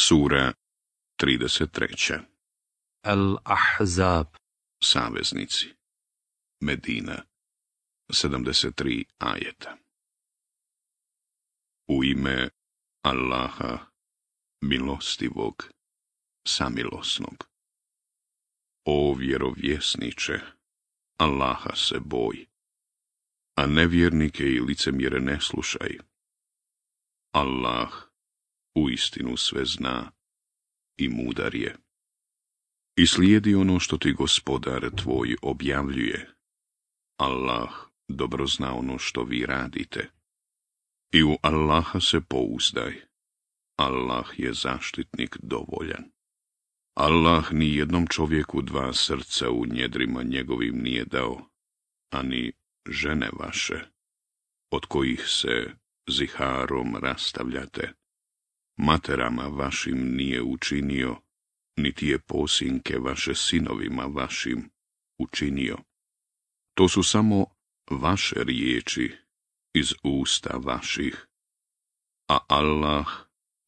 Sura 33. Al-Ahzab Saveznici Medina 73 ajeta U ime Allaha milostivog samilosnog O vjerovjesniče Allaha se boj a nevjernike i licemjere ne slušaj Allah istinu sve zna i mudar je. I slijedi ono što ti gospodar tvoj objavljuje. Allah dobro zna ono što vi radite. I u Allaha se pouzdaj. Allah je zaštitnik dovoljan. Allah ni jednom čovjeku dva srca u njedrima njegovim nije dao, ani žene vaše, od kojih se ziharom rastavljate, materama vašim nije učinio, niti je posinke vaše sinovima vašim učinio. To su samo vaše riječi iz usta vaših, a Allah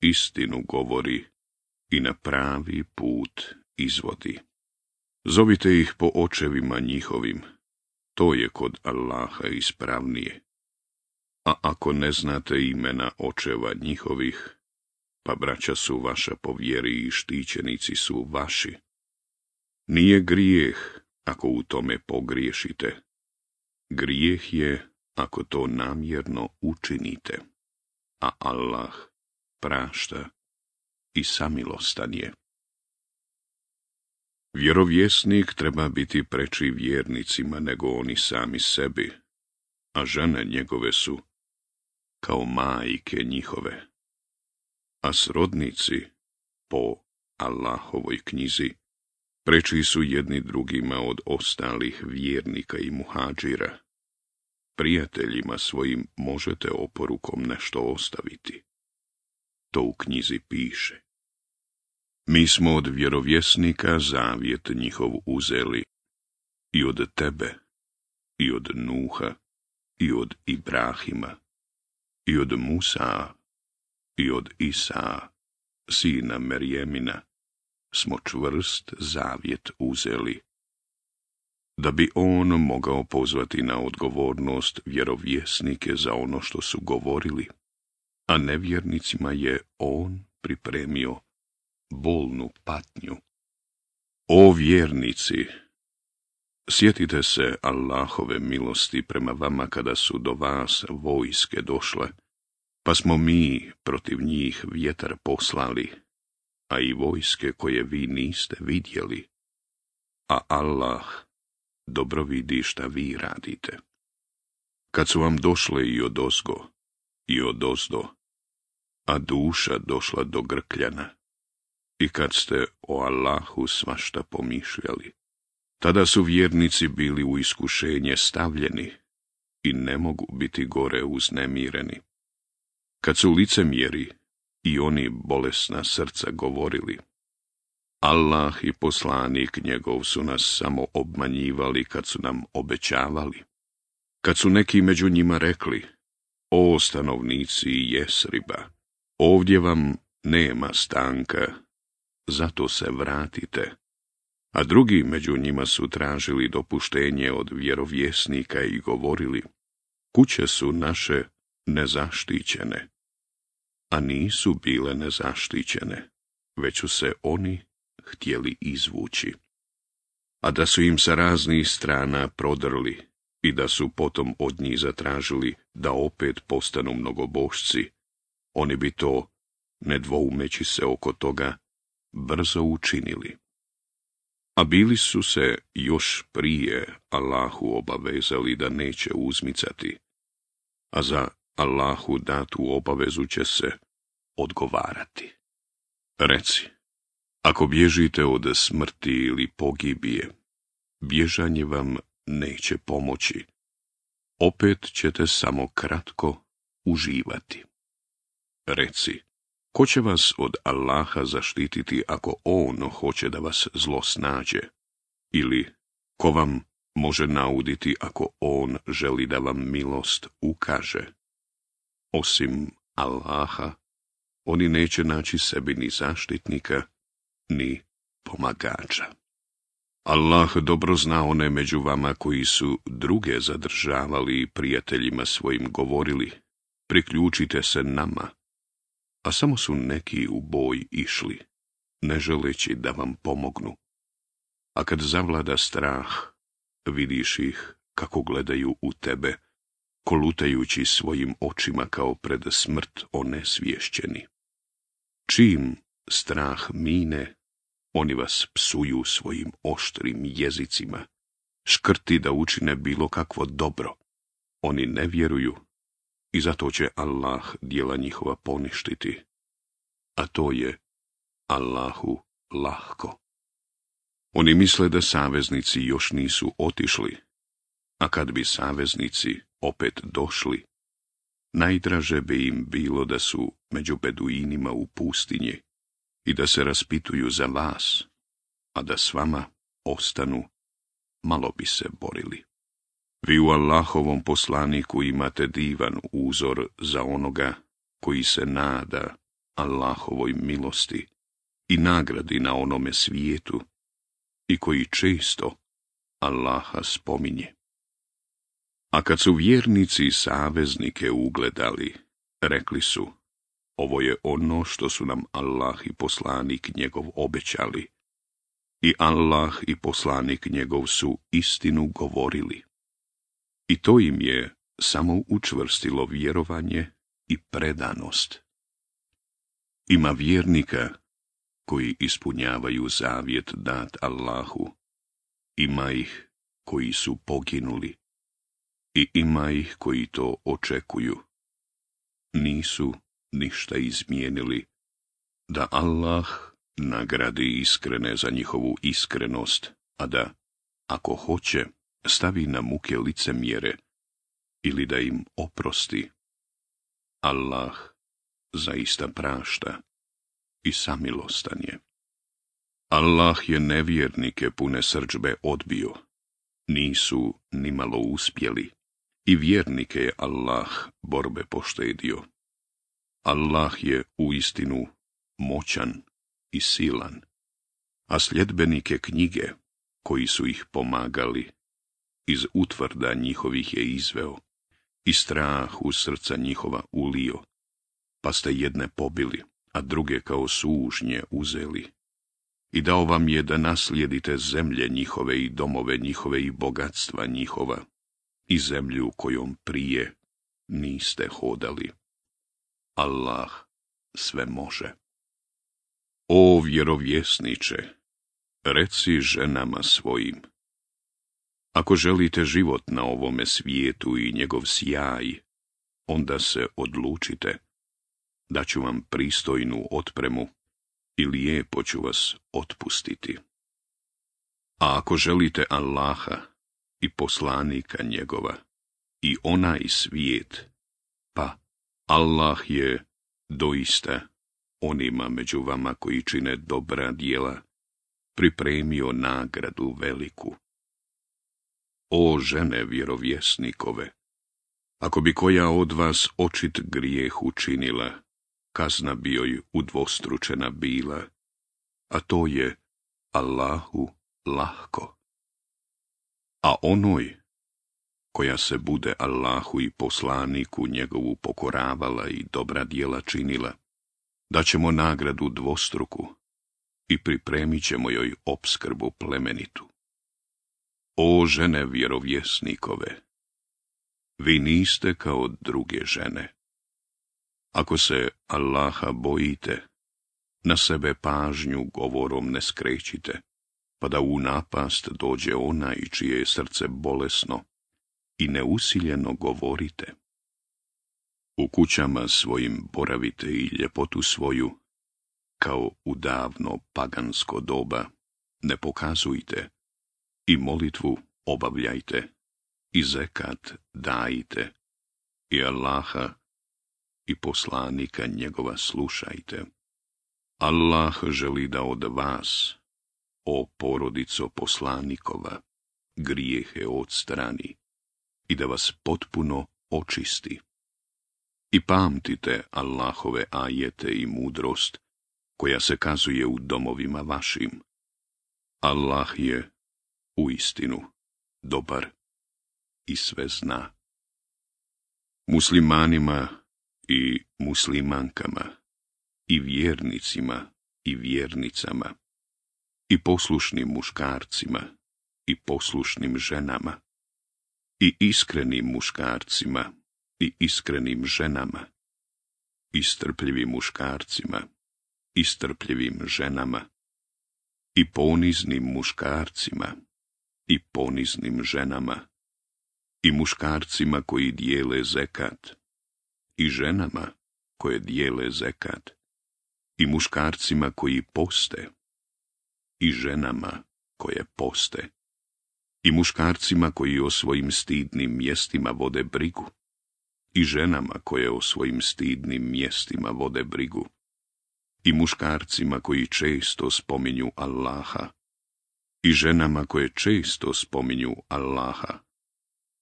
istinu govori i na pravi put izvodi. Zovite ih po očevima njihovim, to je kod Allaha ispravnije. A ako ne znate imena očeva njihovih, pa braća su vaša po vjeri i štićenici su vaši. Nije grijeh ako u tome pogriješite. Grijeh je ako to namjerno učinite, a Allah prašta i samilostan je. Vjerovjesnik treba biti preči vjernicima nego oni sami sebi, a žene njegove su kao majke njihove a srodnici po Allahovoj knjizi preči su jedni drugima od ostalih vjernika i muhađira. Prijateljima svojim možete oporukom nešto ostaviti. To u knjizi piše. Mi smo od vjerovjesnika zavjet njihov uzeli, i od tebe, i od Nuha, i od Ibrahima, i od Musa, i od Isaa, sina Merjemina, smo čvrst zavjet uzeli, da bi on mogao pozvati na odgovornost vjerovjesnike za ono što su govorili, a nevjernicima je on pripremio bolnu patnju. O vjernici, sjetite se Allahove milosti prema vama kada su do vas vojske došle pa smo mi protiv njih vjetar poslali, a i vojske koje vi niste vidjeli, a Allah dobro vidi šta vi radite. Kad su vam došle i od ozgo, i od ozdo, a duša došla do grkljana, i kad ste o Allahu svašta pomišljali, tada su vjernici bili u iskušenje stavljeni i ne mogu biti gore uznemireni. Kad su mjeri i oni bolesna srca govorili, Allah i poslanik njegov su nas samo obmanjivali kad su nam obećavali. Kad su neki među njima rekli, o stanovnici Jesriba, ovdje vam nema stanka, zato se vratite. A drugi među njima su tražili dopuštenje od vjerovjesnika i govorili, kuće su naše nezaštićene, a nisu bile nezaštićene, već su se oni htjeli izvući. A da su im sa raznih strana prodrli i da su potom od njih zatražili da opet postanu mnogobošci, oni bi to, ne dvoumeći se oko toga, brzo učinili. A bili su se još prije Allahu obavezali da neće uzmicati, a za Allahu datu obavezu će se odgovarati. Reci, ako bježite od smrti ili pogibije, bježanje vam neće pomoći. Opet ćete samo kratko uživati. Reci, ko će vas od Allaha zaštititi ako On hoće da vas zlo snađe? Ili, ko vam može nauditi ako On želi da vam milost ukaže? osim Allaha, oni neće naći sebi ni zaštitnika, ni pomagača. Allah dobro zna one među vama koji su druge zadržavali i prijateljima svojim govorili, priključite se nama, a samo su neki u boj išli, ne želeći da vam pomognu. A kad zavlada strah, vidiš ih kako gledaju u tebe, kolutajući svojim očima kao pred smrt one svješćeni. Čim strah mine, oni vas psuju svojim oštrim jezicima, škrti da učine bilo kakvo dobro. Oni ne vjeruju i zato će Allah dijela njihova poništiti, a to je Allahu lahko. Oni misle da saveznici još nisu otišli, a kad bi saveznici opet došli, najdraže bi im bilo da su među beduinima u pustinji i da se raspituju za las, a da s vama ostanu, malo bi se borili. Vi u Allahovom poslaniku imate divan uzor za onoga koji se nada Allahovoj milosti i nagradi na onome svijetu i koji često Allaha spominje. A kad su vjernici i saveznike ugledali, rekli su, ovo je ono što su nam Allah i poslanik njegov obećali. I Allah i poslanik njegov su istinu govorili. I to im je samo učvrstilo vjerovanje i predanost. Ima vjernika koji ispunjavaju zavjet dat Allahu. Ima ih koji su poginuli i ima ih koji to očekuju. Nisu ništa izmijenili, da Allah nagradi iskrene za njihovu iskrenost, a da, ako hoće, stavi na muke mjere. ili da im oprosti. Allah zaista prašta i samilostan je. Allah je nevjernike pune srđbe odbio, nisu nimalo uspjeli i vjernike je Allah borbe poštedio. Allah je u istinu moćan i silan, a sljedbenike knjige, koji su ih pomagali, iz utvrda njihovih je izveo i strah u srca njihova ulio, pa ste jedne pobili, a druge kao sužnje uzeli. I dao vam je da naslijedite zemlje njihove i domove njihove i bogatstva njihova i zemlju kojom prije niste hodali. Allah sve može. O vjerovjesniče, reci ženama svojim. Ako želite život na ovome svijetu i njegov sjaj, onda se odlučite da ću vam pristojnu otpremu i lijepo ću vas otpustiti. A ako želite Allaha i poslanika njegova, i ona i svijet, pa Allah je doista onima među vama koji čine dobra djela pripremio nagradu veliku. O žene vjerovjesnikove, ako bi koja od vas očit grijeh učinila, kazna bi joj udvostručena bila, a to je Allahu lahko a onoj koja se bude Allahu i poslaniku njegovu pokoravala i dobra djela činila, da ćemo nagradu dvostruku i pripremit ćemo joj opskrbu plemenitu. O žene vjerovjesnikove, vi niste kao druge žene. Ako se Allaha bojite, na sebe pažnju govorom ne skrećite pa da u napast dođe ona i čije je srce bolesno i neusiljeno govorite. U kućama svojim boravite i ljepotu svoju, kao u davno pagansko doba, ne pokazujte i molitvu obavljajte i zekat dajte i Allaha i poslanika njegova slušajte. Allah želi da od vas o porodico poslanikova, grijehe strani, i da vas potpuno očisti. I pamtite Allahove ajete i mudrost, koja se kazuje u domovima vašim. Allah je u istinu dobar i sve zna. Muslimanima i muslimankama i vjernicima i vjernicama i poslušnim muškarcima i poslušnim ženama, i iskrenim muškarcima i iskrenim ženama, i strpljivim muškarcima i strpljivim ženama, i poniznim muškarcima i poniznim ženama, i muškarcima koji dijele zekat, i ženama koje dijele zekat, i muškarcima koji poste i ženama koje poste i muškarcima koji o svojim stidnim mjestima vode brigu i ženama koje o svojim stidnim mjestima vode brigu i muškarcima koji često spominju Allaha i ženama koje često spominju Allaha.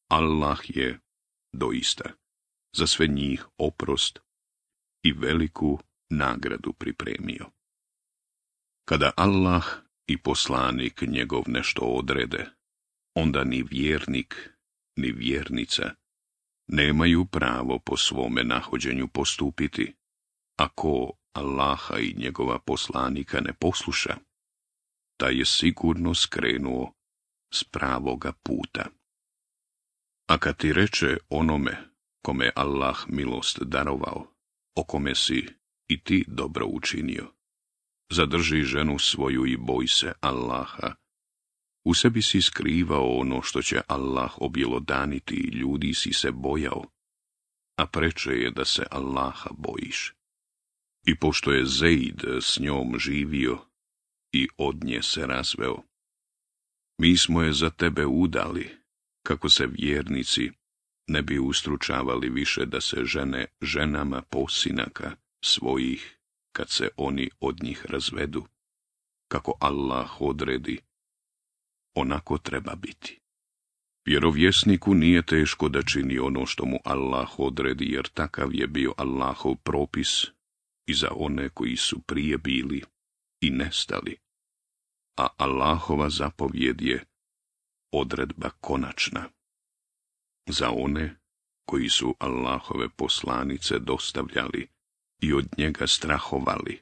Allah je doista za sve njih oprost i veliku nagradu pripremio. Kada Allah i poslanik njegov nešto odrede, onda ni vjernik, ni vjernica nemaju pravo po svome nahođenju postupiti, ako Allaha i njegova poslanika ne posluša, ta je sigurno skrenuo s pravoga puta. A kad ti reče onome kome Allah milost darovao, o kome si i ti dobro učinio, zadrži ženu svoju i boj se Allaha. U sebi si skrivao ono što će Allah objelodaniti i ljudi si se bojao, a preče je da se Allaha bojiš. I pošto je Zeid s njom živio i od nje se razveo, mi smo je za tebe udali, kako se vjernici ne bi ustručavali više da se žene ženama posinaka svojih kad se oni od njih razvedu. Kako Allah odredi, onako treba biti. Vjerovjesniku nije teško da čini ono što mu Allah odredi, jer takav je bio Allahov propis i za one koji su prije bili i nestali. A Allahova zapovjed je odredba konačna. Za one koji su Allahove poslanice dostavljali, i od njega strahovali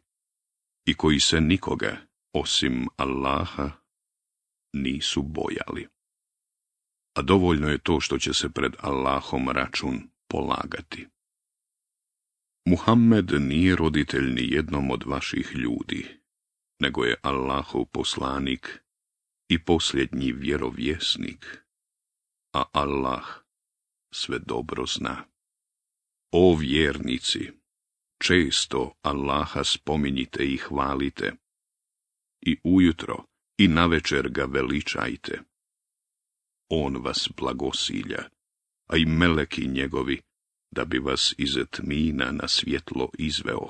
i koji se nikoga osim Allaha nisu bojali. A dovoljno je to što će se pred Allahom račun polagati. Muhammed nije roditelj ni jednom od vaših ljudi, nego je Allahov poslanik i posljednji vjerovjesnik, a Allah sve dobro zna. O vjernici! često Allaha spominjite i hvalite. I ujutro i navečer ga veličajte. On vas blagosilja, a i meleki njegovi, da bi vas iz etmina na svjetlo izveo.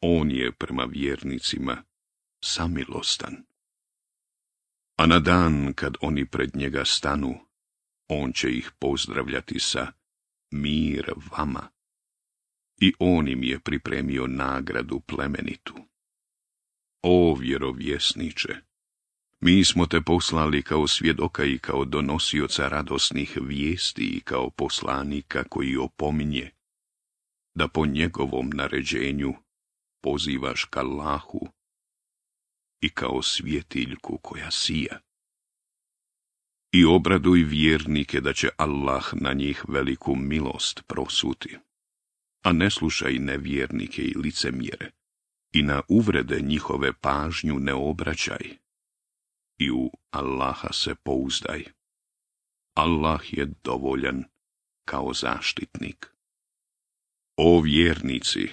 On je prema vjernicima samilostan. A na dan kad oni pred njega stanu, on će ih pozdravljati sa mir vama i on im je pripremio nagradu plemenitu. O vjerovjesniče, mi smo te poslali kao svjedoka i kao donosioca radosnih vijesti i kao poslanika koji opominje, da po njegovom naređenju pozivaš ka i kao svjetiljku koja sija. I obraduj vjernike da će Allah na njih veliku milost prosuti a ne slušaj nevjernike i licemjere, i na uvrede njihove pažnju ne obraćaj, i u Allaha se pouzdaj. Allah je dovoljan kao zaštitnik. O vjernici,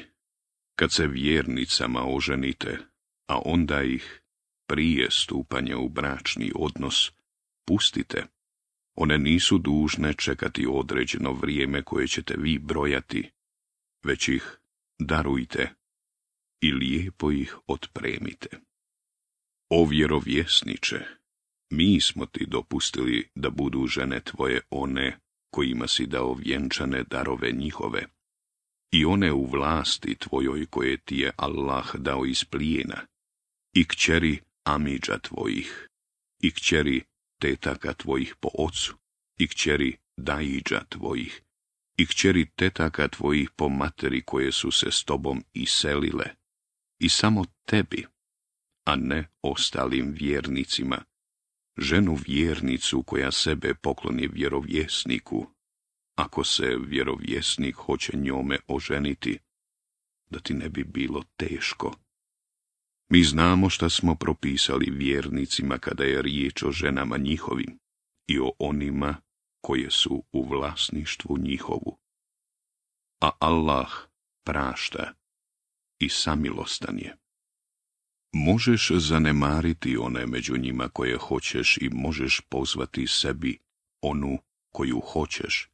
kad se vjernicama oženite, a onda ih prije stupanja u bračni odnos pustite, one nisu dužne čekati određeno vrijeme koje ćete vi brojati, već ih darujte i lijepo ih otpremite. O vjerovjesniče, mi smo ti dopustili da budu žene tvoje one kojima si dao vjenčane darove njihove i one u vlasti tvojoj koje ti je Allah dao iz plijena i kćeri amidža tvojih i kćeri tetaka tvojih po ocu i kćeri dajiđa tvojih i kćeri tetaka tvojih po materi koje su se s tobom iselile, i samo tebi, a ne ostalim vjernicima, ženu vjernicu koja sebe pokloni vjerovjesniku, ako se vjerovjesnik hoće njome oženiti, da ti ne bi bilo teško. Mi znamo šta smo propisali vjernicima kada je riječ o ženama njihovim i o onima koje su u vlasništvu njihovu. A Allah prašta i samilostan je. Možeš zanemariti one među njima koje hoćeš i možeš pozvati sebi onu koju hoćeš,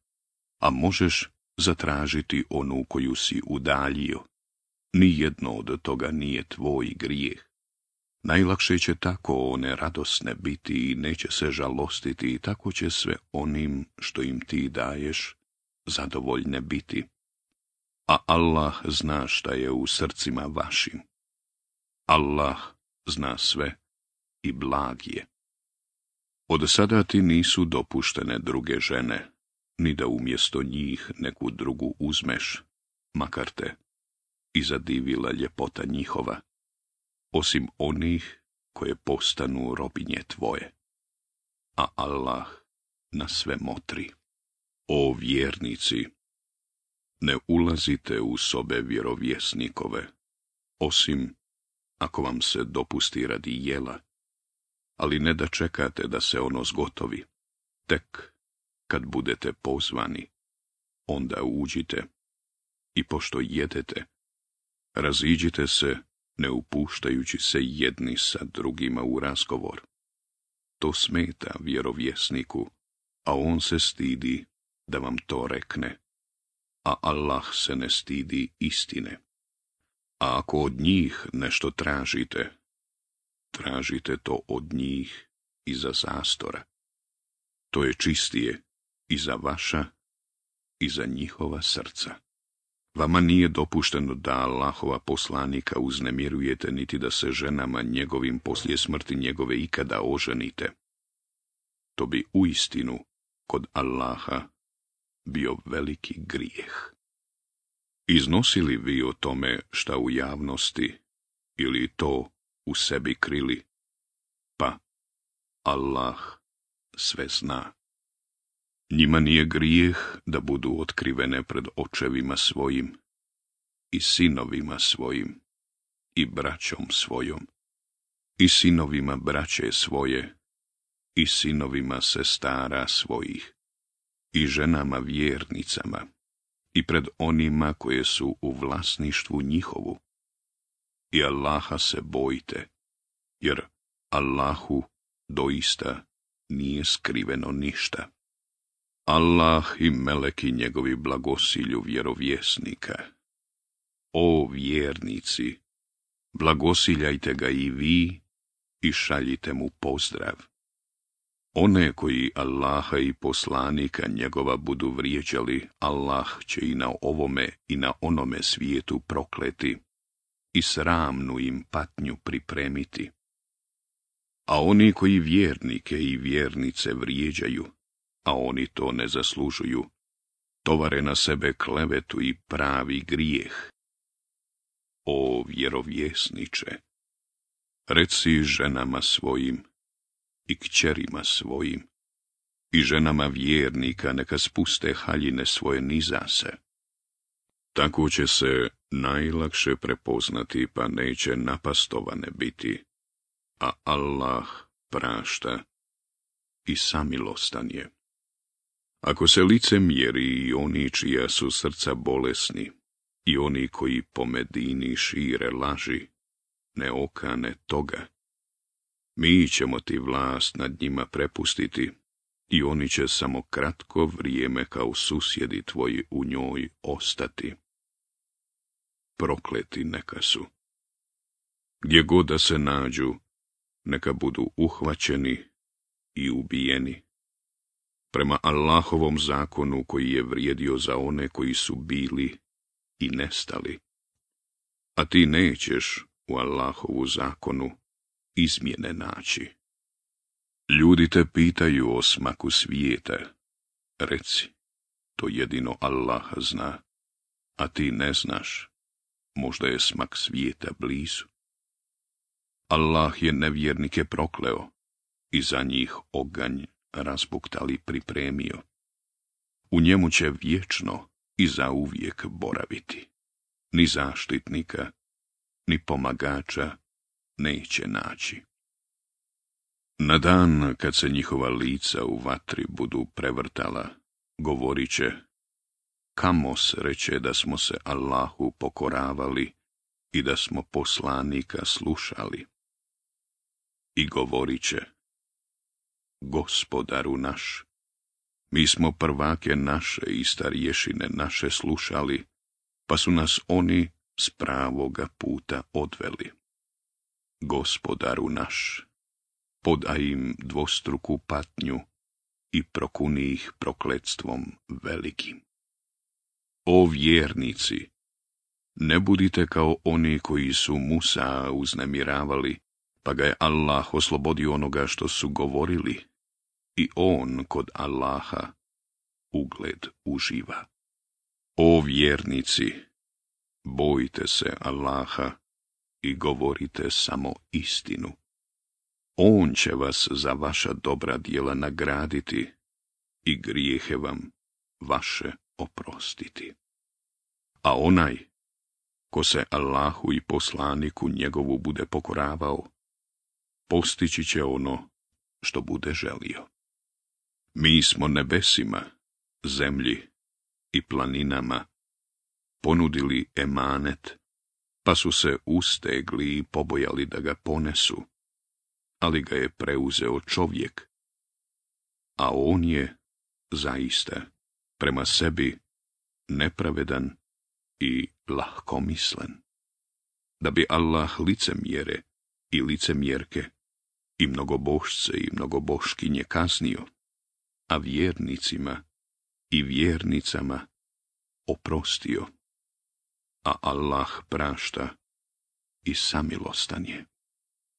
a možeš zatražiti onu koju si udaljio. Nijedno od toga nije tvoj grijeh. Najlakše će tako one radosne biti i neće se žalostiti i tako će sve onim što im ti daješ zadovoljne biti. A Allah zna šta je u srcima vašim. Allah zna sve i blag je. Od sada ti nisu dopuštene druge žene, ni da umjesto njih neku drugu uzmeš, makar te i zadivila ljepota njihova osim onih koje postanu robinje tvoje. A Allah na sve motri. O vjernici, ne ulazite u sobe vjerovjesnikove, osim ako vam se dopusti radi jela, ali ne da čekate da se ono zgotovi, tek kad budete pozvani, onda uđite i pošto jedete, raziđite se ne upuštajući se jedni sa drugima u razgovor. To smeta vjerovjesniku, a on se stidi da vam to rekne. A Allah se ne stidi istine. A ako od njih nešto tražite, tražite to od njih i za zastora. To je čistije i za vaša i za njihova srca. Vama nije dopušteno da Allahova poslanika uznemirujete, niti da se ženama njegovim poslije smrti njegove ikada oženite. To bi u istinu kod Allaha bio veliki grijeh. Iznosili vi o tome šta u javnosti ili to u sebi krili, pa Allah sve zna. Njima nije grijeh da budu otkrivene pred očevima svojim i sinovima svojim i braćom svojom i sinovima braće svoje i sinovima sestara svojih i ženama vjernicama i pred onima koje su u vlasništvu njihovu. I Allaha se bojte, jer Allahu doista nije skriveno ništa. Allah i meleki njegovi blagosilju vjerovjesnika. O vjernici, blagosiljajte ga i vi i šaljite mu pozdrav. One koji Allaha i poslanika njegova budu vrijeđali, Allah će i na ovome i na onome svijetu prokleti i sramnu im patnju pripremiti. A oni koji vjernike i vjernice vrijeđaju, a oni to ne zaslužuju, tovare na sebe klevetu i pravi grijeh. O vjerovjesniče, reci ženama svojim i kćerima svojim i ženama vjernika neka spuste haljine svoje nizase. se. Tako će se najlakše prepoznati pa neće napastovane biti, a Allah prašta i samilostan je. Ako se lice mjeri i oni čija su srca bolesni, i oni koji po Medini šire laži, ne okane toga. Mi ćemo ti vlast nad njima prepustiti, i oni će samo kratko vrijeme kao susjedi tvoji u njoj ostati. Prokleti neka su. Gdje god da se nađu, neka budu uhvaćeni i ubijeni prema Allahovom zakonu koji je vrijedio za one koji su bili i nestali. A ti nećeš u Allahovu zakonu izmjene naći. Ljudi te pitaju o smaku svijeta. Reci, to jedino Allah zna, a ti ne znaš. Možda je smak svijeta blizu. Allah je nevjernike prokleo i za njih oganj raspuktali pripremio. U njemu će vječno i zauvijek boraviti. Ni zaštitnika, ni pomagača neće naći. Na dan kad se njihova lica u vatri budu prevrtala, govorit će, kamos reče da smo se Allahu pokoravali i da smo poslanika slušali. I govorit će, gospodaru naš. Mi smo prvake naše i starješine naše slušali, pa su nas oni s pravoga puta odveli. Gospodaru naš, podaj im dvostruku patnju i prokuni ih prokletstvom velikim. O vjernici, ne budite kao oni koji su Musa uznemiravali, pa ga je Allah oslobodio onoga što su govorili i on kod Allaha ugled uživa. O vjernici, bojite se Allaha i govorite samo istinu. On će vas za vaša dobra djela nagraditi i grijehe vam vaše oprostiti. A onaj ko se Allahu i poslaniku njegovu bude pokoravao, postići će ono što bude želio. Mi smo nebesima, zemlji i planinama ponudili emanet, pa su se ustegli i pobojali da ga ponesu, ali ga je preuzeo čovjek, a on je zaista prema sebi nepravedan i lahkomislen. Da bi Allah licemjere i licemjerke i mnogobošce i mnogoboškinje kaznio, a vjernicima i vjernicama oprostio, a Allah prašta i samilostan je.